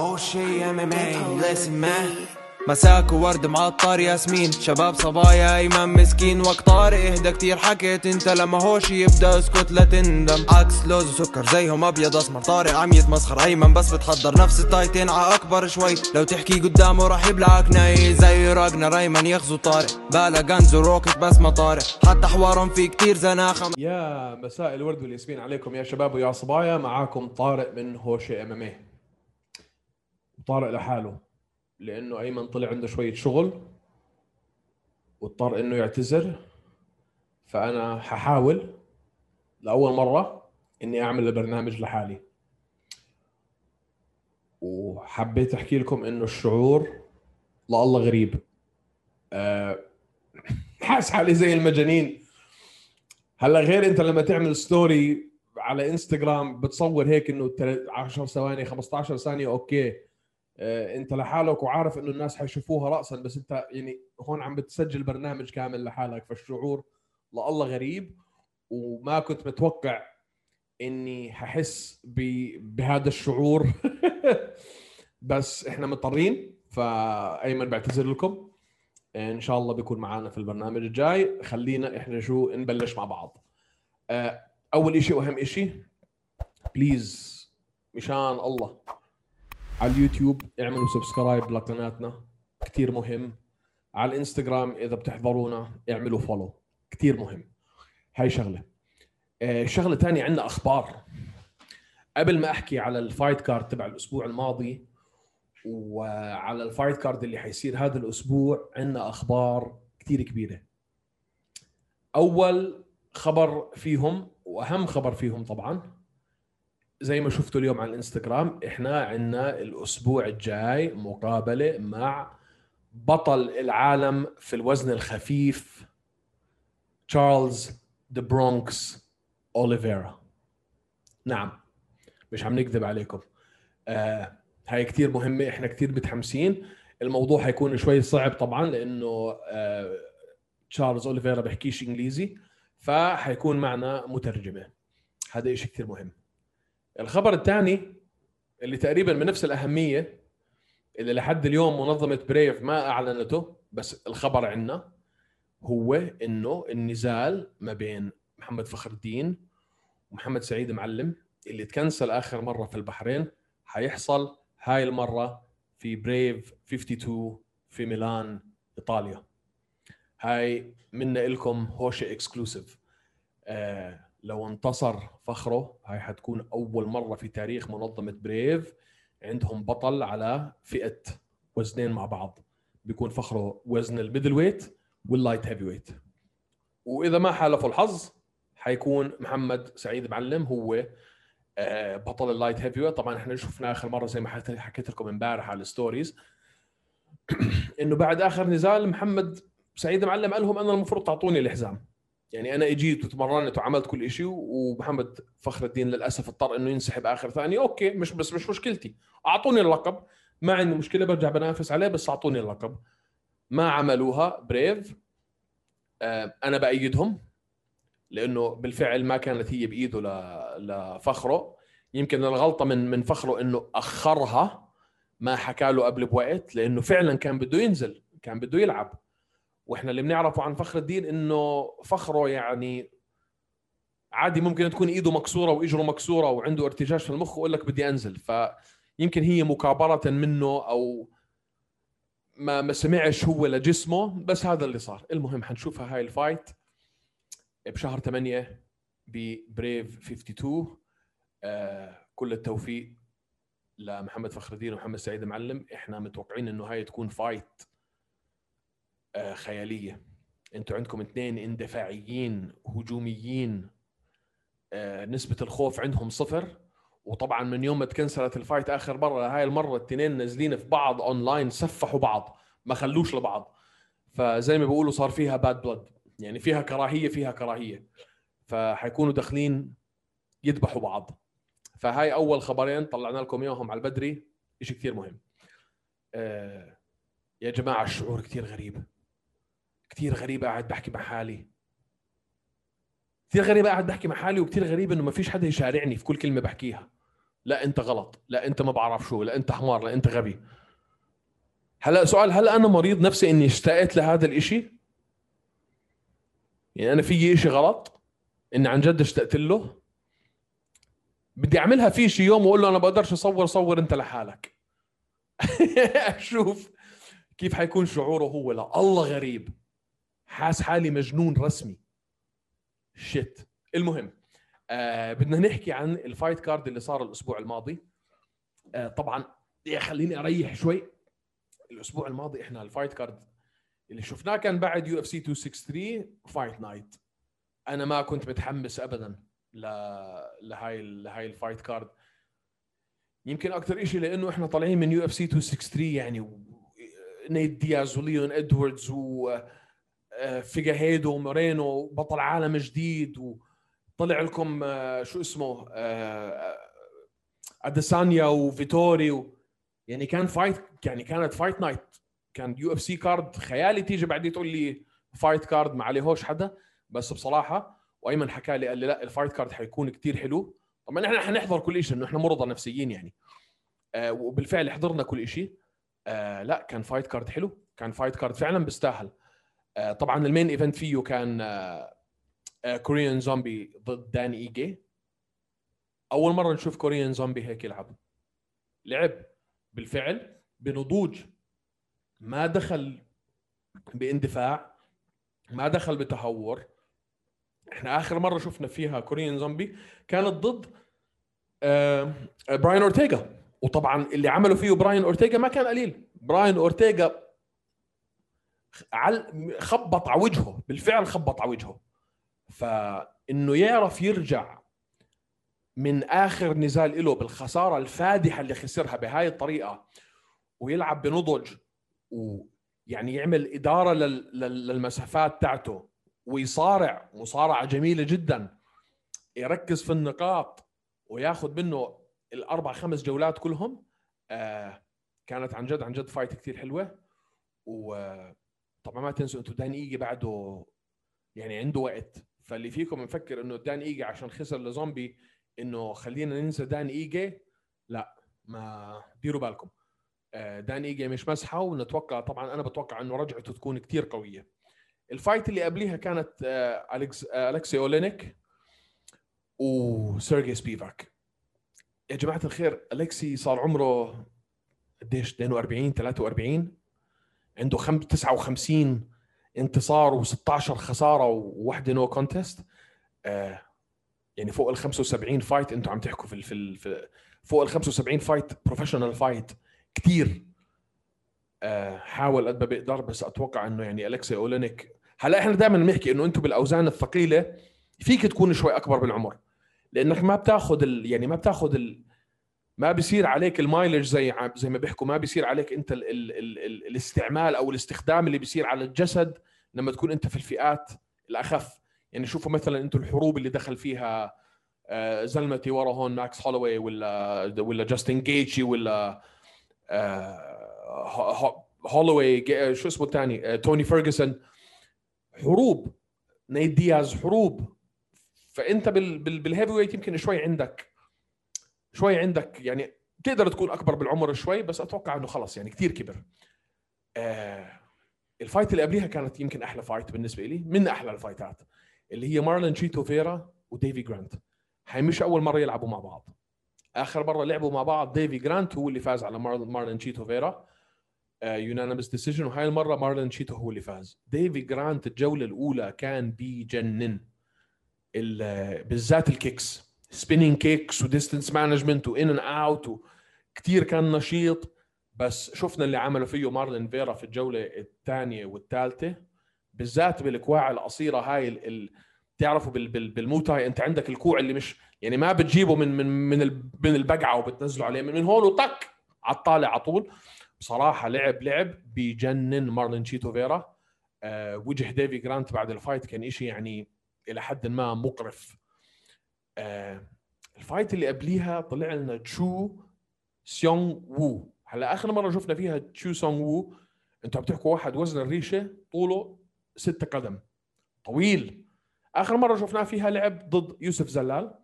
هوشي ام ام اي مساك وورد معطر ياسمين. شباب صبايا ايمن مسكين. وقت طارق إهدى كتير. حكيت أنت لما هوش يبدأ اسكت لا تندم. عكس لوز وسكر زيهم أبيض أسمر. طارق عم يتمسخر أيمن. بس بتحضر نفس التايتين. ع أكبر شوي. لو تحكي قدامه راح يبلعك ناي. زي راجنا ريمان يغزو طارق. بالا غنز وروكت بس ما طارق. حتى حوارهم في كتير زناخة. يا مساء الورد والياسمين. عليكم يا شباب ويا صبايا. معاكم طارق من هوشي ام ام اي طارق لحاله لأنه أيمن طلع عنده شوية شغل واضطر إنه يعتذر. فأنا ححاول لأول مرة إني أعمل البرنامج لحالي. وحبيت أحكي لكم إنه الشعور لله غريب. أه حاس حالي زي المجانين. هلا غير أنت لما تعمل ستوري على انستغرام بتصور هيك إنه 10 ثواني 15 ثانية أوكي. انت لحالك وعارف انه الناس حيشوفوها راسا بس انت يعني هون عم بتسجل برنامج كامل لحالك. فالشعور لله غريب وما كنت متوقع إني ححس بهذا الشعور. بس إحنا مضطرين فأيمن بعتذر لكم. إن شاء الله بيكون معنا في البرنامج الجاي. خلينا إحنا شو نبلش مع بعض. آه، أول شيء وأهم شيء please مشان الله. على اليوتيوب اعملوا subscribe لقناتنا كثير مهم. على الإنستغرام إذا بتحضرونا اعملوا follow كثير مهم. هاي شغلة. آه شغلة ثانية عندنا أخبار. قبل ما أحكي على ال fight card تبع الأسبوع الماضي وعلى ال fight card اللي حيصير هذا الأسبوع عندنا أخبار كثير كبيرة. أول خبر فيهم وأهم خبر فيهم طبعا زي ما شفتوا اليوم على الانستغرام إحنا عندنا الأسبوع الجاي مقابلة مع بطل العالم في الوزن الخفيف تشارلز ذا برونكس اوليفيرا نعم مش عم نكذب عليكم. آه هاي كثير مهمة إحنا كثير متحمسين. الموضوع حيكون شوي صعب طبعا لأنه آه تشارلز اوليفيرا بحكيش إنجليزي فحيكون معنا مترجمة. هذا شيء كثير مهم. الخبر الثاني اللي تقريبا من نفس الأهمية اللي لحد اليوم منظمة بريف ما أعلنته بس الخبر عندنا هو إنه النزال ما بين محمد فخر الدين ومحمد سعيد معلم اللي ت cancel آخر مرة في البحرين حيحصل هاي المرة في بريف 52 في ميلان إيطاليا. هاي منا لكم هوشة exclusive. آه لو انتصر فخرو هاي حتكون أول مرة في تاريخ منظمة بريف عندهم بطل على فئة وزنين مع بعض. بيكون فخرو وزن ال middleweight وال light heavyweight. وإذا ما حالفه الحظ حيكون محمد سعيد معلم هو آه، بطل ال light heavyweight. طبعا إحنا شفنا آخر مرة زي ما حكيت لكم امبارح على ال stories. إنه بعد آخر نزال محمد سعيد معلم قال لهم أنا المفروض تعطوني الحزام. يعني أنا أجيت وتمرنت وعملت كل شيء ومحمد فخر الدين للأسف اضطر إنه ينسحب آخر ثانية. okay مش بس مش مشكلتي. أعطوني اللقب. ما عندي مشكلة برجع بنافس عليه بس أعطوني اللقب. ما عملوها بريف آه، أنا بأيدهم لأنه بالفعل ما كانت هي بإيده لفخره. يمكن الغلطة من من فخره إنه أخرها ما حكى له قبل بوقت لأنه فعلا كان بده ينزل كان بده يلعب. وإحنا اللي بنعرفه عن فخر الدين إنه فخره يعني عادي ممكن تكون إيده مكسورة وإجره مكسورة وعنده ارتجاج في المخ ويقول لك بدي أنزل. فيمكن هي مكابرة منه أو ما ما سمعش هو لجسمه بس هذا اللي صار. المهم حنشوفها هاي الفايت بشهر 8 ببريف 52 آه كل التوفيق لمحمد فخر الدين ومحمد سعيد معلم إحنا متوقعين إنه هاي تكون fight خيالية. أنتوا عندكم اثنين اندفاعيين هجوميين آه، نسبة الخوف عندهم صفر. وطبعا من يوم ما ت cancelت ال fight آخر مرة هاي المرة الاثنين نازلين في بعض أونلاين سفحوا بعض ما خلوش لبعض. فزي ما بيقولوا صار فيها باد بلد يعني فيها كراهية فيها كراهية. فحيكونوا داخلين يذبحوا بعض. فهاي أول خبرين طلعنا لكم إياهم على البدري. شيء كثير مهم. آه يا جماعة الشعور كثير غريب. كثير غريبة قاعد بحكي مع حالي. كثير غريبة قاعد بحكي مع حالي وكثير غريب إنه ما فيش حدا يشارعني في كل كلمة بحكيها. لا أنت غلط لا أنت ما بعرف شو لا أنت حمار لا أنت غبي. هلأ سؤال هل أنا مريض نفسي إني اشتقت لهذا الإشي؟ يعني أنا في إشي غلط؟ إني عن جد اشتقت له؟ بدي أعملها في شي يوم وأقول له أنا بقدرش أصور صور أنت لحالك. أشوف كيف حيكون شعوره هو. لا الله غريب. حاس حالي مجنون رسمي. shit المهم آه بدنا نحكي عن ال fight card اللي صار الأسبوع الماضي. آه طبعا خليني أريح شوي. الأسبوع الماضي إحنا ال fight card اللي شفناه كان بعد UFC 263 fight night أنا ما كنت متحمس ابدا ل... لهاي لهاي ال fight card. يمكن أكثر شيء لأنه إحنا طالعين من UFC 263 يعني و... نيت دياز وليون إدواردز و فيجيريدو ومورينو بطل عالم جديد وطلع لكم آه، شو اسمه آه، أديسانيا وفيتوري و... يعني كان fight يعني كانت fight night كان UFC card خيالي تيجي بعدين تقول لي fight card ما عليهوش حدا. بس بصراحة وأيمن حكى لي قال لي لا ال fight card حيكون كتير حلو. طبعا إحنا حنحضر كل شيء إنه إحنا مرضى نفسيين يعني. آه وبالفعل حضرنا كل شيء آه لا كان fight card حلو. كان fight card فعلا بيستاهل. آه طبعا ال main event فيه كان آه آه Korean Zombie ضد داني إيجي. أول مرة نشوف Korean Zombie هيك يلعب. لعب بالفعل بنضوج. ما دخل باندفاع ما دخل بتهور. إحنا آخر مرة شفنا فيها Korean Zombie كانت ضد آه براين اورتيغا وطبعا اللي عملوا فيه براين اورتيغا ما كان قليل. براين اورتيغا خبط على وجهه بالفعل خبط على وجهه فإنه يعرف يرجع من آخر نزال له بالخسارة الفادحة اللي خسرها بهاي الطريقة ويلعب بنضج ويعني يعمل إدارة للمسافات تاعته ويصارع مصارعة جميلة جدا يركز في النقاط وياخذ منه الأربع خمس جولات كلهم. آه كانت عن جد عن جد fight كثير حلوة. وطبعا ما تنسوا أنتم دان إيجي بعده يعني عنده وقت. فاللي فيكم مفكر إنه دان إيجي عشان خسر لزومبي إنه خلينا ننسى دان إيجي؟ لا ما ديروا بالكم. آه، دان إيجي مش مسحة ونتوقع طبعا أنا بتوقع إنه رجعته تكون كثير قوية. ال fight اللي قبليها كانت آه، الكس آه، الكسي أولينيك وسيرجي سبيفاك. يا جماعة الخير أليكسي صار عمره قديش؟ 42 43 عنده 59 انتصار و16 خسارة وواحده no contest يعني فوق ال 75 fight أنتم عم تحكوا في في, فوق ال 75 fight professional fight كثير آه حاول قد ما بيقدر بس أتوقع إنه يعني أليكسي أولينيك. هلا إحنا دائما بنحكي إنه أنتم بالأوزان الثقيلة فيك تكون شوي أكبر بالعمر لأنك ما بتاخذ ال... يعني ما بتاخذ ال... ما بيصير عليك ال mileage زي زي ما بيحكوا. ما بيصير عليك انت ال... ال... ال... ال... الاستعمال أو الاستخدام اللي بيصير على الجسد لما تكون انت في الفئات الأخف. يعني شوفوا مثلا أنتم الحروب اللي دخل فيها آه، زلمتي ورا هون ماكس هولواي ولا ولا جاستن جيتجي ولا هولواي شو اسمه الثاني توني فيرجسون. حروب نيت دياز حروب. فانت بال heavyweight يمكن شوي عندك. شوي عندك يعني تقدر تكون أكبر بالعمر شوي بس أتوقع إنه خلص يعني كثير كبر. آه ال fight اللي قبليها كانت يمكن أحلى fight بالنسبة لي من أحلى ال fightات اللي هي مارلون شيتو فيرا وديفي جرانت. هاي مش أول مرة يلعبوا مع بعض. آخر مرة لعبوا مع بعض ديفي جرانت هو اللي فاز على مارلون شيتو فيرا. unanimous uh, decision وهاي المرة مارلون شيتو هو اللي فاز. ديفي جرانت الجولة الأولى كان بيجنن بالذات ال kicks. spinning kicks و distance management و in and out كثير كان نشيط. بس شفنا اللي عمله فيه مارلون فيرا في الجولة الثانية والثالثة بالذات بالكواع القصيرة هاي ال... تعرفوا بال... بال... بالمواي تاي أنت عندك الكوع اللي مش يعني ما بتجيبه من من من من البقعة وبتنزله عليه من, من هون وطق على الطالع على طول. بصراحة لعب لعب بجنن مارلون تشيتو فيرا. أه وجه ديفي جرانت بعد ال fight كان شيء يعني إلى حد ما مقرف. ال fight اللي قبليها طلع لنا تشوي سيونغ وو هلا آخر مرة شفنا فيها تشوي سونغ وو أنتوا عم تحكوا واحد وزن الريشة طوله ستة قدم. طويل. آخر مرة شفناه فيها لعب ضد يوسف زلال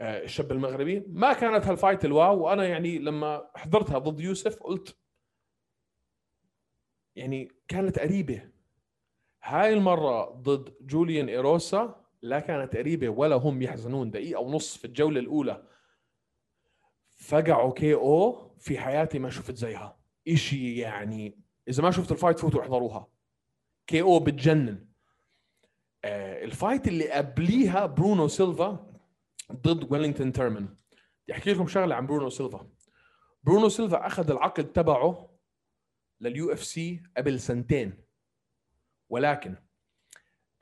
آه، الشاب المغربي. ما كانت هال fight ال wow. وأنا يعني لما حضرتها ضد يوسف قلت يعني كانت قريبة. هاي المرة ضد جوليان إيروسا لا كانت قريبه ولا هم يحزنون دقيقة ونص في الجولة الأولى. فقعوا KO في حياتي ما شفت زيها. إشي يعني إذا ما شفت ال fight فوتوا احضروها. KO بتجنن. آه ال fight اللي قبليها برونو سيلفا ضد ويلينغتون تيرمان. بدي أحكي لكم شغلة عن برونو سيلفا. برونو سيلفا أخذ العقد تبعه لل UFC قبل سنتين. ولكن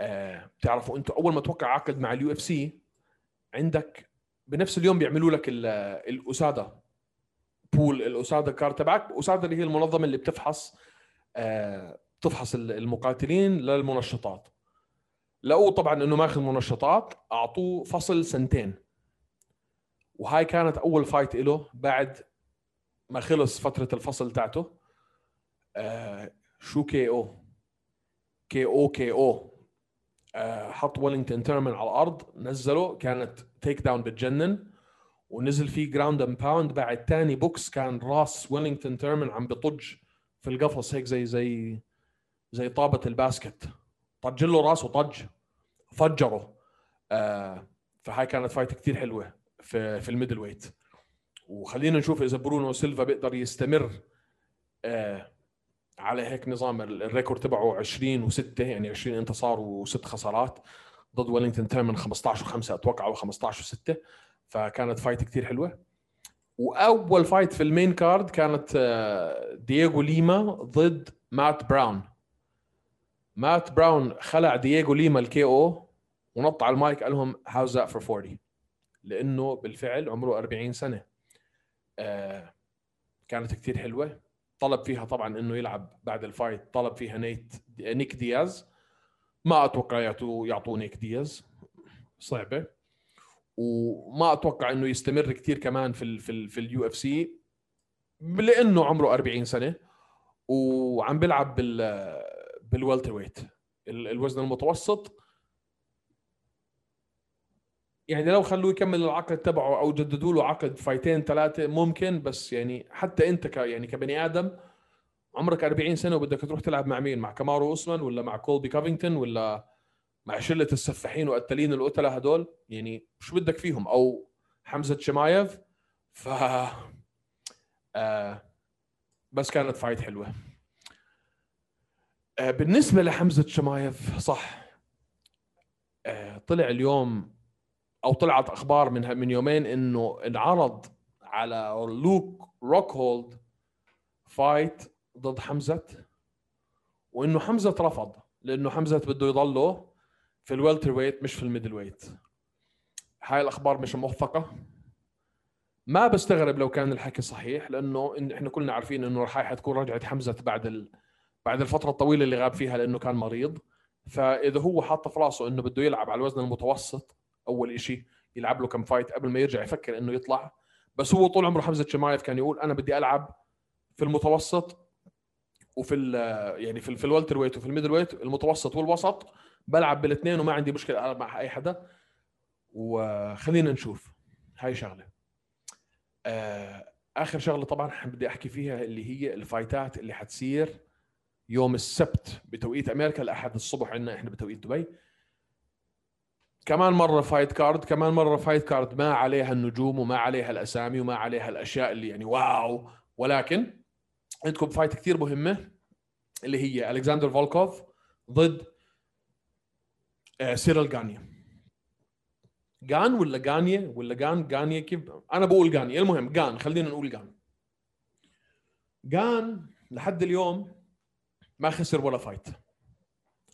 آه بتعرفوا أنتم اول ما توقع عقد مع ال UFC عندك بنفس اليوم بيعملوا لك ال USADA بول ال USADA card تبعك. USADA اللي هي المنظمة اللي بتفحص آه بتفحص المقاتلين للمنشطات. لقوه طبعا إنه ماخذ منشطات أعطوه فصل سنتين. وهاي كانت أول fight له بعد ما خلص فترة الفصل تاعته. آه شو KO KO KO حط ويلينغتون تيرمن على الأرض نزله كانت takedown بتجنن ونزل فيه ground and pound بعد تاني بوكس كان راس ويلينغتون تيرمن عم بطج في القفص هيك زي زي زي طابة الباسكت. طج له راسه طج فجره. آه فهاي كانت fight كثير حلوة في في ال middleweight. وخلينا نشوف إذا برونو سيلفا بيقدر يستمر. آه على هيك نظام ال record تبعه 20 و6 يعني 20 انتصار وست خسارات. ضد ويلينغتون تيرمن 15 و5 أتوقع أو 15 و6 فكانت fight كثير حلوة. وأول fight في ال main card كانت آه، دييغو ليما ضد مات براون. مات براون خلع دييغو ليما ال KO ونط على المايك قال لهم how's that for 40 لأنه بالفعل عمره 40 سنة. آه كانت كثير حلوة. طلب فيها طبعا إنه يلعب بعد ال fight طلب فيها نيت نيك دياز. ما أتوقع يعطوه نيك دياز. صعبة. وما أتوقع إنه يستمر كثير كمان في ال في ال في ال UFC لأنه عمره 40 سنة وعم بيلعب بال بال welterweight الوزن المتوسط. يعني لو خلوه يكمل العقد تبعه أو جددوا له عقد fightين ثلاثة ممكن بس يعني حتى أنت ك يعني كبني آدم عمرك 40 سنة وبدك تروح تلعب مع مين؟ مع كامارو أوسمان ولا مع كولبي كافينغتون ولا مع شلة السفاحين وقتالين القتلة هدول؟ يعني شو بدك فيهم؟ أو حمزة شمايف؟ ف آه بس كانت fight حلوة. آه بالنسبة لحمزة شمايف صح. آه طلع اليوم أو طلعت أخبار من من يومين إنه انعرض على لوك روك هولد fight ضد حمزة وإنه حمزة رفض لإنه حمزة بده يضله في ال welterweight مش في ال middleweight. هاي الأخبار مش موثقة. ما بستغرب لو كان الحكي صحيح لإنه إن إحنا كلنا عارفين إنه رح حتكون رجعه حمزة بعد ال... بعد الفترة الطويلة اللي غاب فيها لإنه كان مريض. فإذا هو حاط في راسه إنه بده يلعب على الوزن المتوسط أول شيء يلعب له كم فايت قبل ما يرجع يفكر إنه يطلع. بس هو طول عمره حمزة شيماييف كان يقول أنا بدي ألعب في المتوسط وفي ال يعني في, في ال welterweight وفي ال middleweight المتوسط والوسط. بلعب بالاثنين وما عندي مشكلة ألعب مع أي حدا. وخلينا نشوف. هاي شغلة. آه، آخر شغلة طبعا بدي أحكي فيها اللي هي ال fightات اللي حتصير يوم السبت بتوقيت أمريكا الاحد الصبح عندنا إحنا بتوقيت دبي. كمان مرة fight card كمان مرة fight card ما عليها النجوم وما عليها الأسامي وما عليها الأشياء اللي يعني wow. ولكن عندكم fight كثير مهمة اللي هي ألكسندر فولكوف ضد آه، سيريل جانيا جان ولا جانيا ولا جان جانيا كيف؟ أنا بقول جانيا المهم جان خلينا نقول جان جان لحد اليوم ما خسر ولا fight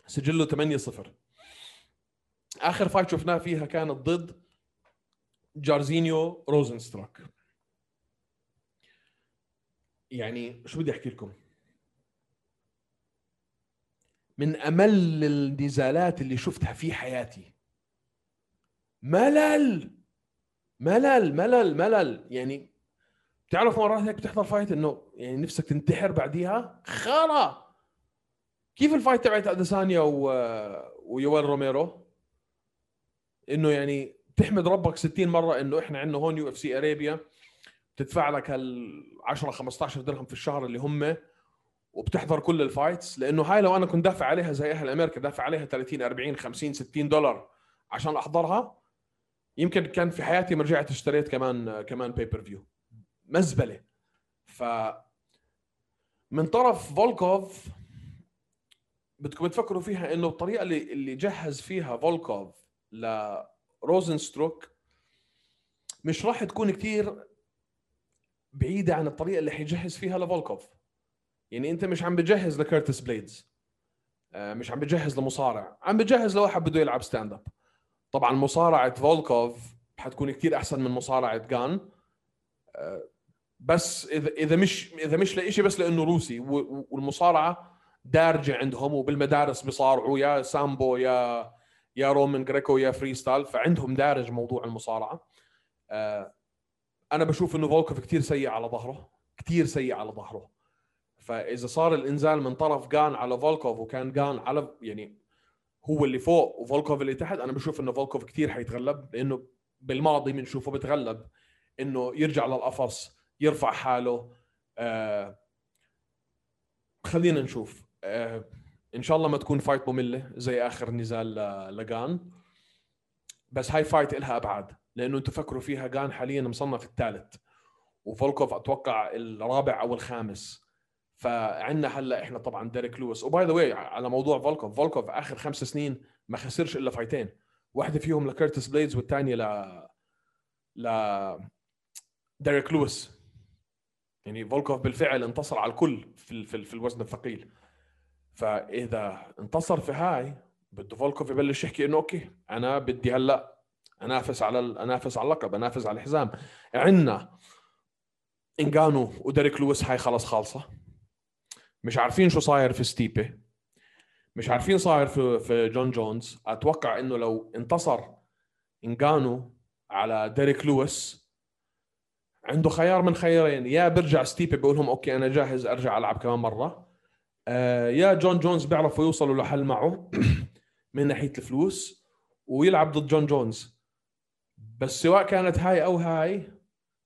سجله 8 0 آخر fight شفناه فيها كانت ضد جارزينيو روزنسترايك يعني شو بدي أحكي لكم؟ من أمل النزالات اللي شفتها في حياتي. ملل! ملل! ملل! ملل! يعني بتعرف مرات هيك بتحضر fight إنه يعني نفسك تنتحر بعديها؟ خرا! كيف ال fight تبعت أديسانيا و... ويويل روميرو؟ إنه يعني تحمد ربك 60 مرة إنه إحنا عندنا هون UFC Arabia بتدفع لك ال 10 15 درهم في الشهر اللي هم وبتحضر كل ال fights لأنه هاي لو أنا كنت دافع عليها زي أهل أمريكا دافع عليها 30 40 50 60 دولار عشان أحضرها يمكن كان في حياتي ما رجعت اشتريت كمان كمان pay-per-view مزبلة. ف من طرف فولكوف بدكم تفكروا فيها إنه الطريقة اللي اللي جهز فيها فولكوف لروزنسترايك مش راح تكون كثير بعيدة عن الطريقة اللي حيجهز فيها لفولكوف. يعني أنت مش عم بجهز لكيرتس بليدز آه، مش عم بجهز لمصارع عم بجهز لواحد بده يلعب stand up طبعا مصارعة فولكوف حتكون كثير أحسن من مصارعة جان آه، بس إذا إذا مش إذا مش لشيء بس لأنه روسي والمصارعة دارجة عندهم وبالمدارس بيصارعوا يا سامبو يا يا Roman Greco يا freestyle فعندهم دارج موضوع المصارعة. آه، أنا بشوف إنه فولكوف كثير سيء على ظهره كثير سيء على ظهره. فإذا صار الإنزال من طرف جان على فولكوف وكان جان على يعني هو اللي فوق وفولكوف اللي تحت أنا بشوف إنه فولكوف كثير حيتغلب لأنه بالماضي بنشوفه بتغلب إنه يرجع للقفص يرفع حاله. آه خلينا نشوف. آه إن شاء الله ما تكون fight مملة زي آخر نزال لجان. بس هاي fight لها أبعاد لأنه أنتم فكروا فيها جان حاليا مصنف الثالث وفولكوف أتوقع الرابع أو الخامس. فعندنا هلأ إحنا طبعا ديريك لويس و by the way على موضوع فولكوف فولكوف آخر خمس سنين ما خسرش إلا fightين واحدة فيهم لكيرتس بليدز والثانية ل ل ديريك لويس يعني فولكوف بالفعل انتصر على الكل في في, في الوزن الثقيل. فإذا انتصر في هاي بده فولكوف يبلش يحكي إنه okay أنا بدي هلأ أنافس على أنافس على اللقب أنافس على الحزام. عندنا انجانو وديريك لويس هاي خلص خالصة. مش عارفين شو صاير في ستيبي. مش عارفين صاير في في جون جونز. أتوقع إنه لو انتصر انجانو على ديريك لويس عنده خيار من خيارين. يا برجع ستيبي بقول لهم okay أنا جاهز أرجع ألعب كمان مرة. آه يا جون جونز بيعرفوا يوصلوا لحل معه من ناحية الفلوس ويلعب ضد جون جونز. بس سواء كانت هاي أو هاي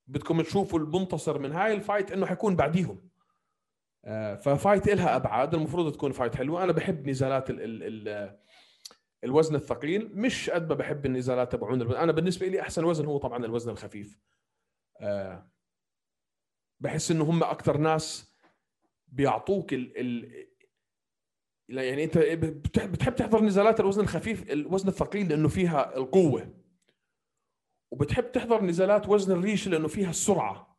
بدكم تشوفوا المنتصر من هاي ال fight إنه حيكون بعديهم. آه ف fight إلها ابعاد المفروض تكون fight حلوة. أنا بحب نزالات ال ال ال الوزن الثقيل. مش قد ما بحب النزالات تبعون أنا بالنسبة لي أحسن وزن هو طبعا الوزن الخفيف. آه بحس إنه هم أكثر ناس بيعطوك ال ال يعني انت بتحب تحضر نزالات الوزن الخفيف الوزن الثقيل لأنه فيها القوة. وبتحب تحضر نزالات وزن الريش لأنه فيها السرعة.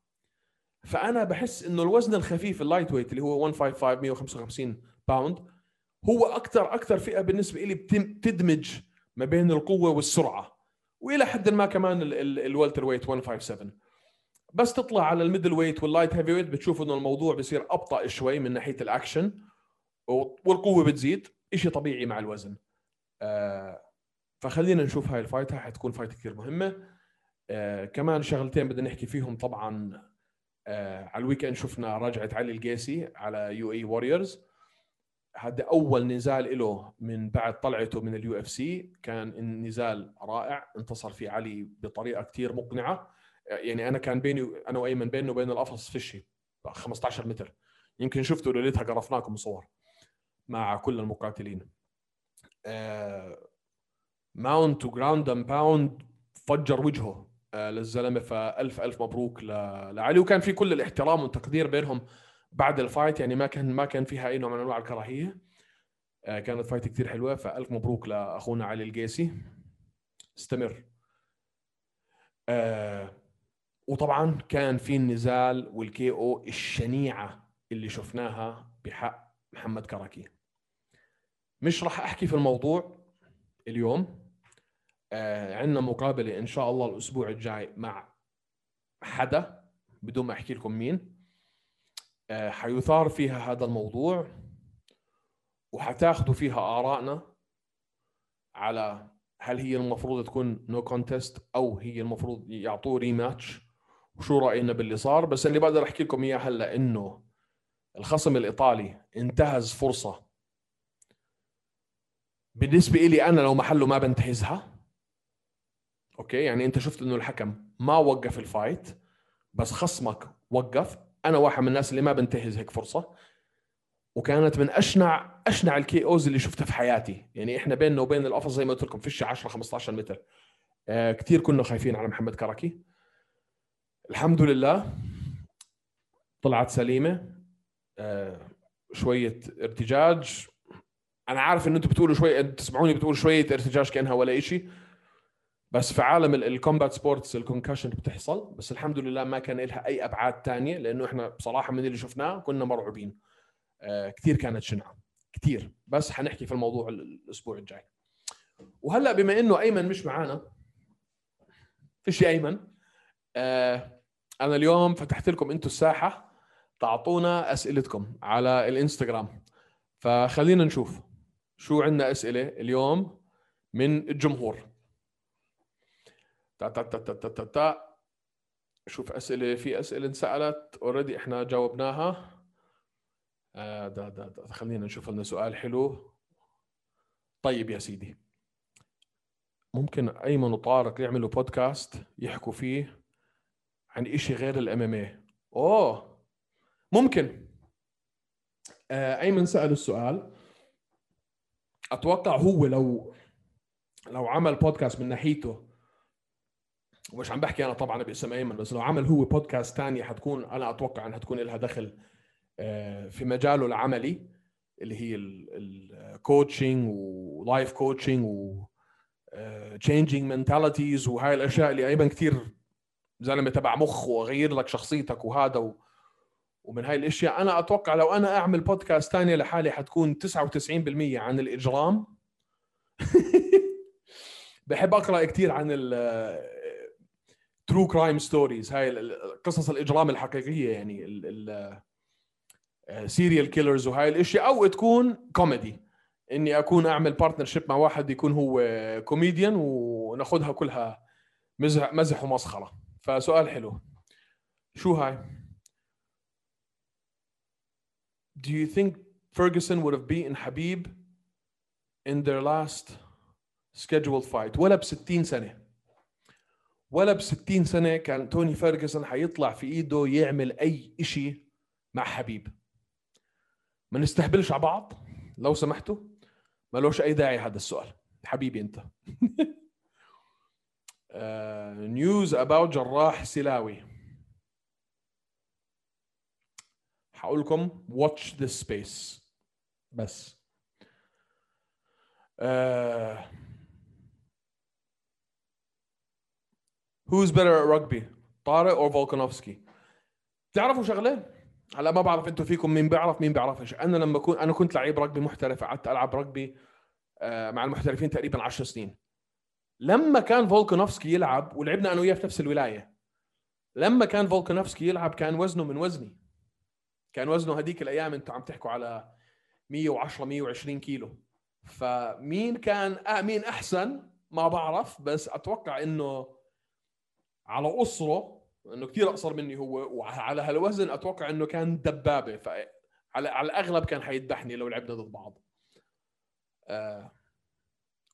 فأنا بحس إنه الوزن الخفيف ال lightweight اللي هو 155 155 pound هو أكثر أكثر فئة بالنسبة لي بتدمج ما بين القوة والسرعة. وإلى حد ما كمان ال welterweight 157 بس تطلع على ال middleweight وال light heavyweight بتشوف إنه الموضوع بصير أبطأ شوي من ناحية الأكشن والقوة بتزيد شيء طبيعي مع الوزن. آه فخلينا نشوف هاي ال fight هاي حتكون fight كثير مهمة. آه كمان شغلتين بدنا نحكي فيهم طبعا آه على ال weekend شفنا رجعه علي القيسي على UAE Warriors. هذا أول نزال له من بعد طلعته من ال UFC كان النزال رائع انتصر فيه علي بطريقة كثير مقنعة. يعني أنا كان بيني أنا وايمن بينه وبين القفص فشي 15 متر. يمكن شفتوا ليلتها قرفناكم صور مع كل المقاتلين. mount و ground and pound فجر وجهه آه للزلمة فألف ألف مبروك لعلي. وكان في كل الاحترام والتقدير بينهم بعد ال fight يعني ما كان ما كان فيها أي نوع من أنواع الكراهية. آه كانت fight كثير حلوة فألف مبروك لأخونا علي القيسي. استمر. آه وطبعا كان في النزال وال KO الشنيعة اللي شفناها بحق محمد كركي. مش راح أحكي في الموضوع اليوم. آه عندنا مقابلة إن شاء الله الأسبوع الجاي مع حدا. بدون ما أحكي لكم مين. آه حنثار فيها هذا الموضوع وحتاخذوا فيها آرائنا على هل هي المفروض تكون no, no contest أو هي المفروض يعطوه rematch وشو رأينا باللي صار بس اللي بقدر أحكي لكم إياه هلأ إنه الخصم الإيطالي انتهز فرصة. بالنسبة لي أنا لو محله ما بنتهزها okay؟ يعني أنت شفت إنه الحكم ما وقف ال fight بس خصمك وقف. أنا واحد من الناس اللي ما بنتهز هيك فرصة وكانت من أشنع أشنع ال KOs اللي شفتها في حياتي. يعني إحنا بيننا وبين القفص زي ما قلت لكم فيش 10 15 متر. آه كثير كنا خايفين على محمد كركي. الحمد لله. طلعت سليمة آه شوية ارتجاج. أنا عارف ان أنتم بتقولوا شوية تسمعوني بتقولوا شوية ارتجاج كأنها ولا شيء بس في عالم ال combat sports ال concussion بتحصل. بس الحمد لله ما كان لها أي أبعاد تانية لأنه إحنا بصراحة من اللي شفناه كنا مرعوبين. آه كثير كانت شنعة. كثير. بس حنحكي في الموضوع الأسبوع الجاي. وهلأ بما إنه أيمن مش معانا فيش أيمن؟ آه أنا اليوم فتحت لكم أنتم الساحة تعطونا أسئلتكم على الإنستغرام. فخلينا نشوف شو عندنا أسئلة اليوم من الجمهور. تا تا تا تا تا تا, تا. شوف أسئلة في أسئلة انسألت اوريدي إحنا جاوبناها. آه دا دا دا. خلينا نشوف لنا سؤال حلو. طيب يا سيدي. ممكن أيمن وطارق يعملوا بودكاست يحكوا فيه. عن إشي غير الإم إم اي أوه. ممكن. آه أيمن سأل السؤال. أتوقع هو لو لو عمل بودكاست من ناحيته ومش عم بحكي أنا طبعا باسم أيمن بس لو عمل هو بودكاست ثانية حتكون أنا أتوقع إنها تكون لها دخل في مجاله العملي اللي هي ال coaching و life coaching و changing mentalities وهاي الأشياء اللي أيمن كثير زلمة تبع مخ وغير لك شخصيتك وهذا و... ومن هاي الأشياء. أنا أتوقع لو أنا أعمل بودكاست ثانية لحالي حتكون 99% عن الإجرام. بحب أقرأ كثير عن ال true crime stories هاي قصص الإجرام الحقيقية يعني serial killers وهاي الأشياء. أو تكون كوميدي إني أكون أعمل partnership مع واحد يكون هو كوميديان وناخذها كلها مزح مزح ومسخرة. فسؤال حلو. شو هاي؟ Do you think Ferguson would have beaten Khabib in their last scheduled fight? ولا ب 60 سنة. ولا ب 60 سنة كان توني فيرجسون حيطلع في إيده يعمل أي شيء مع حبيب. ما نستهبلش على بعض. لو سمحتوا. ما لوش أي داعي هذا السؤال. حبيبي أنت. news uh, about جراح السيلاوي حقول لكم watch this space بس uh, Who's better at rugby? طارق or فولكانوفسكي؟ بتعرفوا شغلة؟ هلا ما بعرف أنتم فيكم مين بيعرف مين بيعرفش أنا لما كنت أنا كنت لعيب رugby محترف قعدت ألعب رugby مع المحترفين تقريبا 10 سنين لما كان فولكانوفسكي يلعب ولعبنا أنا وياه في نفس الولاية لما كان فولكانوفسكي يلعب كان وزنه من وزني كان وزنه هذيك الأيام أنتم عم تحكوا على 110 120 كيلو فمين كان آه مين أحسن ما بعرف بس أتوقع إنه على قصره إنه كثير أقصر مني هو وعلى هالوزن أتوقع إنه كان دبابة فعلى على الأغلب كان حيذبحني لو لعبنا ضد بعض. آه.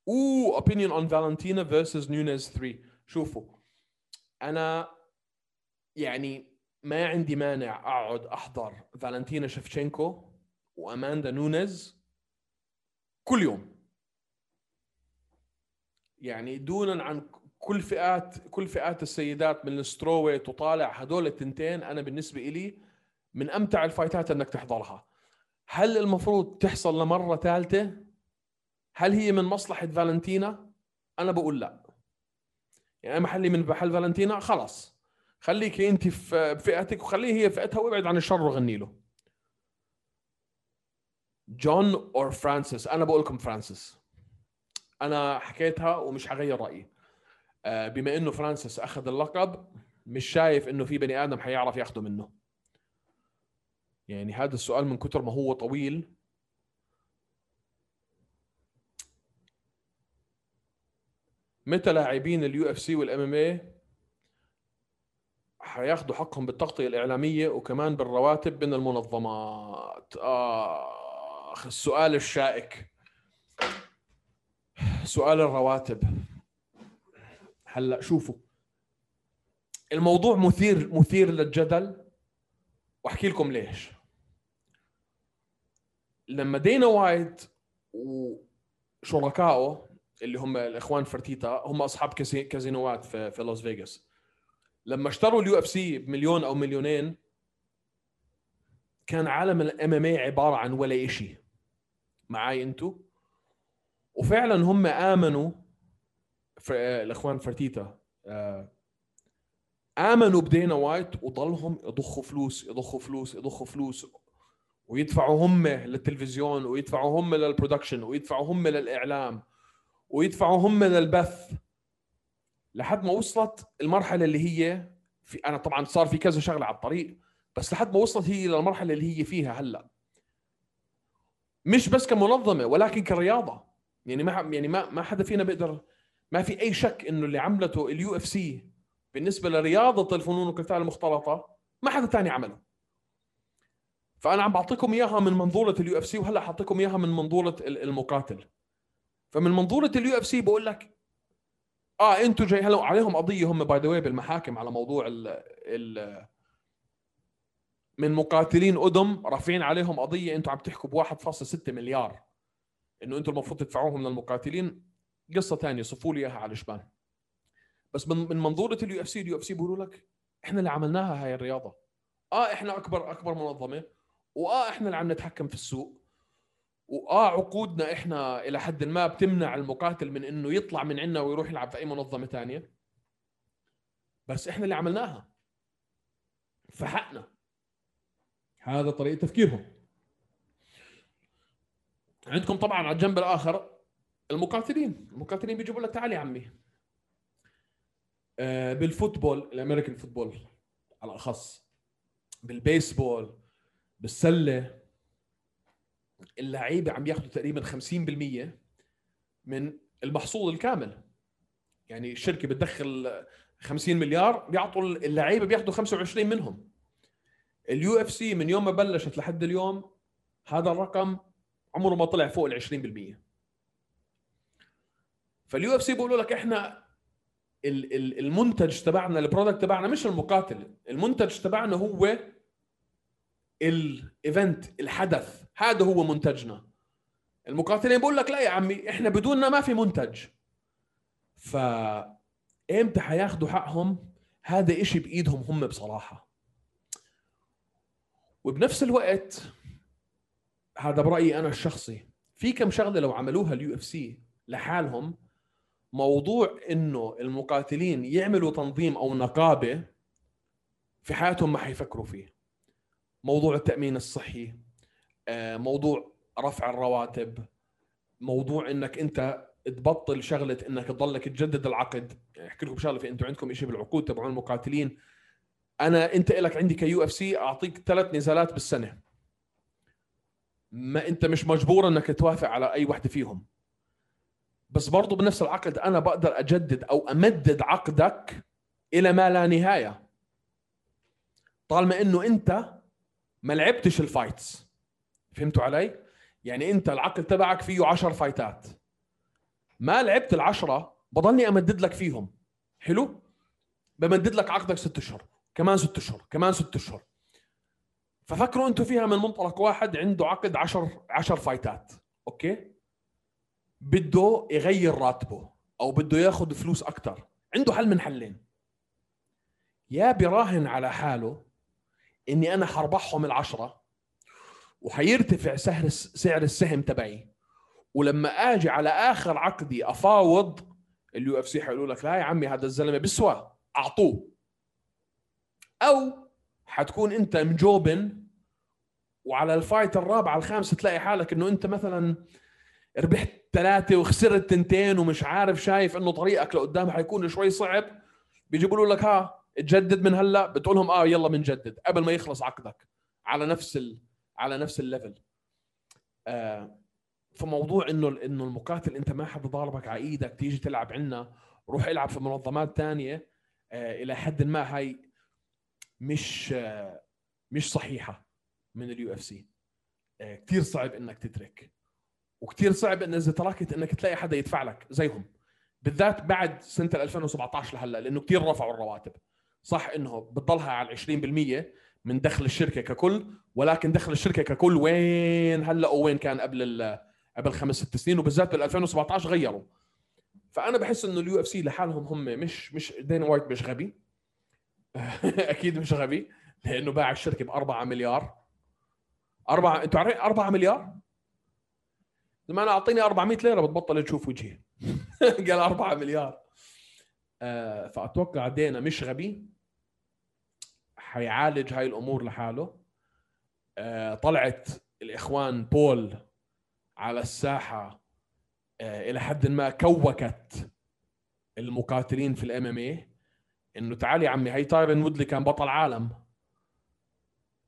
اوه opinion on Valentina versus Nunez 3 شوفوا. أنا يعني ما عندي مانع أقعد أحضر فالنتينا شفشنكو وأماندا نونيز كل يوم. يعني دونا عن كل فئات كل فئات السيدات من ال strawweight وطالع هدول التنتين أنا بالنسبة لي من أمتع ال fightات إنك تحضرها. هل المفروض تحصل لمرة ثالثة؟ هل هي من مصلحة فالنتينا؟ أنا بقول لا. يعني محلي من محل فالنتينا؟ خلاص. خليك أنت في فئتك وخليه هي فئتها وابعد عن الشر وغني له. جون or فرانسيس؟ أنا بقول لكم فرانسيس. أنا حكيتها ومش حغير رأيي. بما إنه فرانسيس أخذ اللقب مش شايف إنه في بني آدم حيعرف ياخده منه. يعني هذا السؤال من كتر ما هو طويل متى لاعبين ال UFC وال MMA حياخذوا حقهم بالتغطية الإعلامية وكمان بالرواتب من المنظمات؟ آخ السؤال الشائك. سؤال الرواتب. هلأ شوفوا. الموضوع مثير مثير للجدل. وأحكي لكم ليش. لما دينا وايت وشركائه اللي هم الإخوان فرتيتا هم أصحاب كازينوات في في لاس فيغاس. لما اشتروا ال UFC بمليون أو مليونين كان عالم ال MMA عبارة عن ولا شيء معاي أنتو؟ وفعلا هم آمنوا في الإخوان فرتيتا آه، آمنوا بدينا وايت وضلهم يضخوا فلوس يضخوا فلوس يضخوا فلوس. ويدفعوا هم للتلفزيون ويدفعوا هم لل production ويدفعوا هم للإعلام. ويدفعوا هم للبث لحد ما وصلت المرحلة اللي هي في أنا طبعا صار في كذا شغلة على الطريق بس لحد ما وصلت هي للمرحلة اللي هي فيها هلأ. مش بس كمنظمة ولكن كرياضة. يعني ما يعني ما ما حدا فينا بيقدر ما في أي شك إنه اللي عملته ال UFC بالنسبة لرياضة الفنون والقتال المختلطة ما حدا ثاني عمله. فأنا عم بعطيكم إياها من منظوره ال UFC وهلأ حاعطيكم إياها من منظوره المقاتل. فمن منظورة ال UFC بقول لك آه أنتم جاي هلا عليهم قضية هم by the way بالمحاكم على موضوع ال ال من مقاتلين أدم رافعين عليهم قضية أنتم عم تحكوا ب 1.6 مليار إنه أنتم المفروض تدفعوهم للمقاتلين قصة ثانية صفوا لي إياها على الجنب بس من من منظورة ال UFC ال UFC بيقولوا لك إحنا اللي عملناها هاي الرياضة. آه إحنا اكبر أكبر منظمة وآه إحنا اللي عم نتحكم في السوق. وآه عقودنا إحنا إلى حد ما بتمنع المقاتل من إنه يطلع من عندنا ويروح يلعب في أي منظمة ثانية بس إحنا اللي عملناها. فحقنا. هذا طريقة تفكيرهم. عندكم طبعا على الجنب الآخر المقاتلين. المقاتلين بيجيبوا لك تعال يا عمي. آه، بال football ال American football على الأخص. بالبيسبول بالسلة. اللعيبة عم ياخذوا تقريبا 50% من المحصول الكامل. يعني الشركة بتدخل 50 مليار بيعطوا اللعيبة بياخذوا 25 منهم. ال UFC من يوم ما بلشت لحد اليوم هذا الرقم عمره ما طلع فوق ال 20% فال UFC بيقولوا لك إحنا المنتج تبعنا ال product تبعنا مش المقاتل. المنتج تبعنا هو ال event الحدث. هذا هو منتجنا. المقاتلين بيقول لك لا يا عمي إحنا بدوننا ما في منتج. ف إمتى حياخذوا حقهم؟ هذا إشي بإيدهم هم بصراحة. وبنفس الوقت هذا برأيي أنا الشخصي في كم شغلة لو عملوها ال UFC لحالهم موضوع إنه المقاتلين يعملوا تنظيم أو نقابة في حياتهم ما حيفكروا فيه. موضوع التأمين الصحي موضوع رفع الرواتب موضوع إنك أنت تبطل شغلة إنك تضلك تجدد العقد. يعني أحكي لكم شغلة في أنتم عندكم شيء بالعقود تبعون المقاتلين. أنا أنت لك عندي ك UFC أعطيك ثلاث نزالات بالسنة. ما أنت مش مجبور إنك توافق على أي وحدة فيهم. بس برضه بنفس العقد أنا بقدر أجدد أو أمدد عقدك إلى ما لا نهاية. طالما إنه أنت ما لعبتش ال fights. فهمتوا علي؟ يعني انت العقد تبعك فيه 10 فايتات. ما لعبت العشرة بضلني أمدد لك فيهم. حلو؟ بمدد لك عقدك ست أشهر. كمان ست أشهر. كمان ست أشهر. ففكروا أنتم فيها من منطلق واحد عنده عقد 10 10 فايتات. okay؟ بده يغير راتبه أو بده ياخذ فلوس أكثر عنده حل من حلين. يا براهن على حاله إني أنا حربحهم العشرة وحيرتفع سعر سعر السهم تبعي. ولما آجي على آخر عقدي أفاوض ال UFC حيقولوا لك لا يا عمي هذا الزلمة بسوى أعطوه. أو حتكون أنت مجوبن وعلى ال fight الرابعه الخامسه تلاقي حالك إنه أنت مثلا ربحت ثلاثة وخسرت تنتين ومش عارف شايف إنه طريقك لقدام حيكون شوي صعب. بيجيبوا لك ها تجدد من هلأ. بتقول لهم آه يلا بنجدد قبل ما يخلص عقدك. على نفس ال... على نفس ال level. آه فموضوع إنه إنه المقاتل أنت ما حدا ضاربك على إيدك تيجي تلعب عنا روح العب في منظمات ثانية آه إلى حد ما هاي مش آه مش صحيحة من ال UFC آه كثير صعب إنك تترك وكثير صعب إن إذا تركت إنك تلاقي حدا يدفع لك زيهم. بالذات بعد سنة 2017 لهلأ لأنه كثير رفعوا الرواتب. صح إنه بتضلها على 20% من دخل الشركة ككل ولكن دخل الشركة ككل وين؟ هلأ وين كان قبل قبل خمس ست سنين؟ وبالذات بال 2017 غيروا. فأنا بحس إنه ال UFC لحالهم هم مش مش دين وايت مش غبي. أكيد مش غبي لأنه باع الشركة ب 4 مليار. 4 أنتوا عارفين 4 مليار؟ لما أنا أعطيني 400 ليرة بتبطل تشوف وجهي. قال 4 مليار. آه فأتوقع Dana مش غبي. حيعالج هاي الأمور لحاله. آه طلعت الإخوان بول على الساحة آه إلى حد ما cooked المقاتلين في ال MMA إنه تعال يا عمي هي تايرن وودلي كان بطل عالم.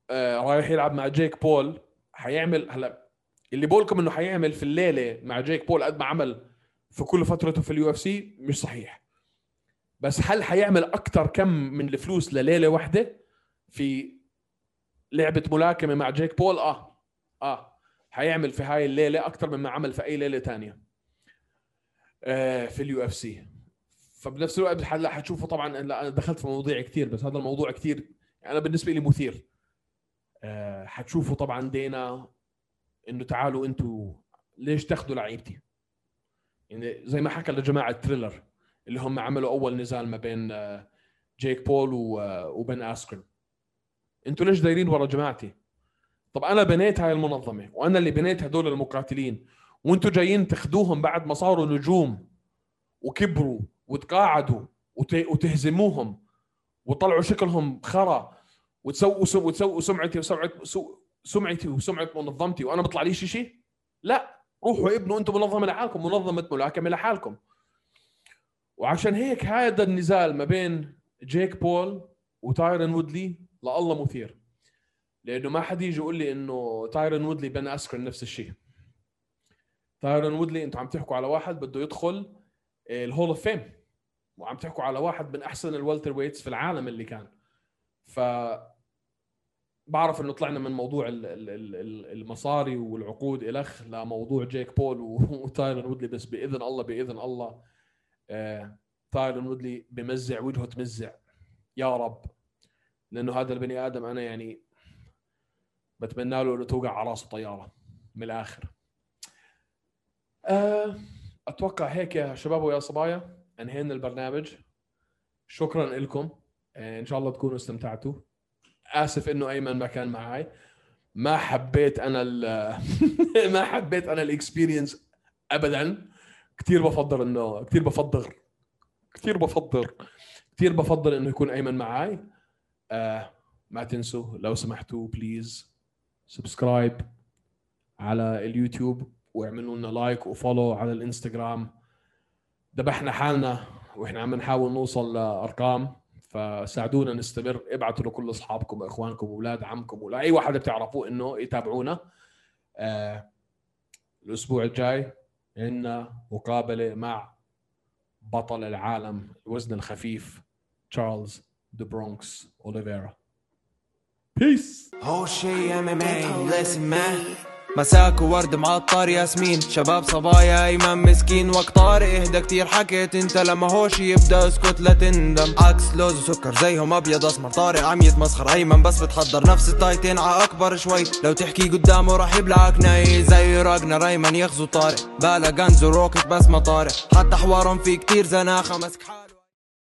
آه رايح يلعب مع جيك بول. حيعمل هلا اللي بقولكم إنه حيعمل في الليلة مع جيك بول قد ما عمل في كل فترته في ال UFC مش صحيح. بس هل حيعمل أكثر كم من الفلوس لليلة واحدة؟ في لعبة ملاكمة مع جيك بول آه آه حيعمل في هاي الليلة أكثر مما عمل في أي ليلة ثانية آه في ال UFC. فبنفس الوقت هلا حتشوفوا طبعا لا أنا دخلت في مواضيع كثير بس هذا الموضوع كثير أنا بالنسبة لي مثير. آه حتشوفوا طبعا دينا إنه تعالوا أنتم ليش تاخذوا لعيبتي؟ يعني زي ما حكى لجماعة تريلر اللي هم عملوا أول نزال ما بين آه، جيك بول آه، وبن اسكرن أنتوا ليش دايرين ورا جماعتي؟ طب أنا بنيت هاي المنظمة وأنا اللي بنيت هدول المقاتلين وانتوا جايين تاخذوهم بعد ما صاروا نجوم وكبروا وتقاعدوا وتهزموهم وطلعوا شكلهم خرا وتسووا وتسووا سمعتي وسمعه سمعتي وسمعه منظمتي وأنا بطلع لي شيء لا روحوا ابنوا أنتم منظمة لحالكم منظمة ملاكمه لحالكم. وعشان هيك هذا النزال ما بين جيك بول وتايرن وودلي لله مثير. لأنه ما حد يجي يقول لي إنه تايرن وودلي بن اسكرن نفس الشيء. تايرن وودلي أنتم عم تحكوا على واحد بده يدخل ال Hall of Fame وعم تحكوا على واحد من أحسن ال welterweights في العالم اللي كان. ف بعرف إنه طلعنا من موضوع المصاري والعقود الخ لموضوع جيك بول وتايرن وودلي بس بإذن الله بإذن الله آه تايرن وودلي بمزع وجهه تمزع. يا رب. لأنه هذا البني آدم أنا يعني بتمنى له انه توقع على رأسه طيارة من الآخر. آه أتوقع هيك يا شباب ويا صبايا أنهينا البرنامج. شكرا لكم. آه إن شاء الله تكونوا استمتعتوا. آسف إنه أيمن ما كان معي ما حبيت أنا ما حبيت أنا الإكسبيرينس ابدا. كثير بفضل انه كثير بفضل كثير بفضل كثير بفضل إنه يكون أيمن معي آه ما تنسوا لو سمحتوا please subscribe على اليوتيوب واعملوا لنا like و follow على الإنستغرام. ذبحنا حالنا وإحنا عم نحاول نوصل لأرقام فساعدونا نستمر. ابعتوا لكل أصحابكم واخوانكم واولاد عمكم ولاي واحد بتعرفوه إنه يتابعونا. آه الأسبوع الجاي عندنا مقابلة مع بطل العالم الوزن الخفيف تشارلز ذا برونكس اوليفيرا بيس هو شي ام ام اي listen man. مساك وورد معطر ياسمين. شباب صبايا ايمن مسكين. وقت طارق إهدى كتير. حكيت أنت لما هوش يبدأ اسكت لا تندم. عكس لوز وسكر زيهم أبيض أسمر. طارق عم يتمسخر. أيمن بس بتحضر نفس التايتين. ع أكبر شوي. لو تحكي قدامه راح يبلعك ناي. زي راجنا ايمن يغزو طارق. بالا غنز وروكت بس ما طارق. حتى حوارهم في كتير زناخة مسك.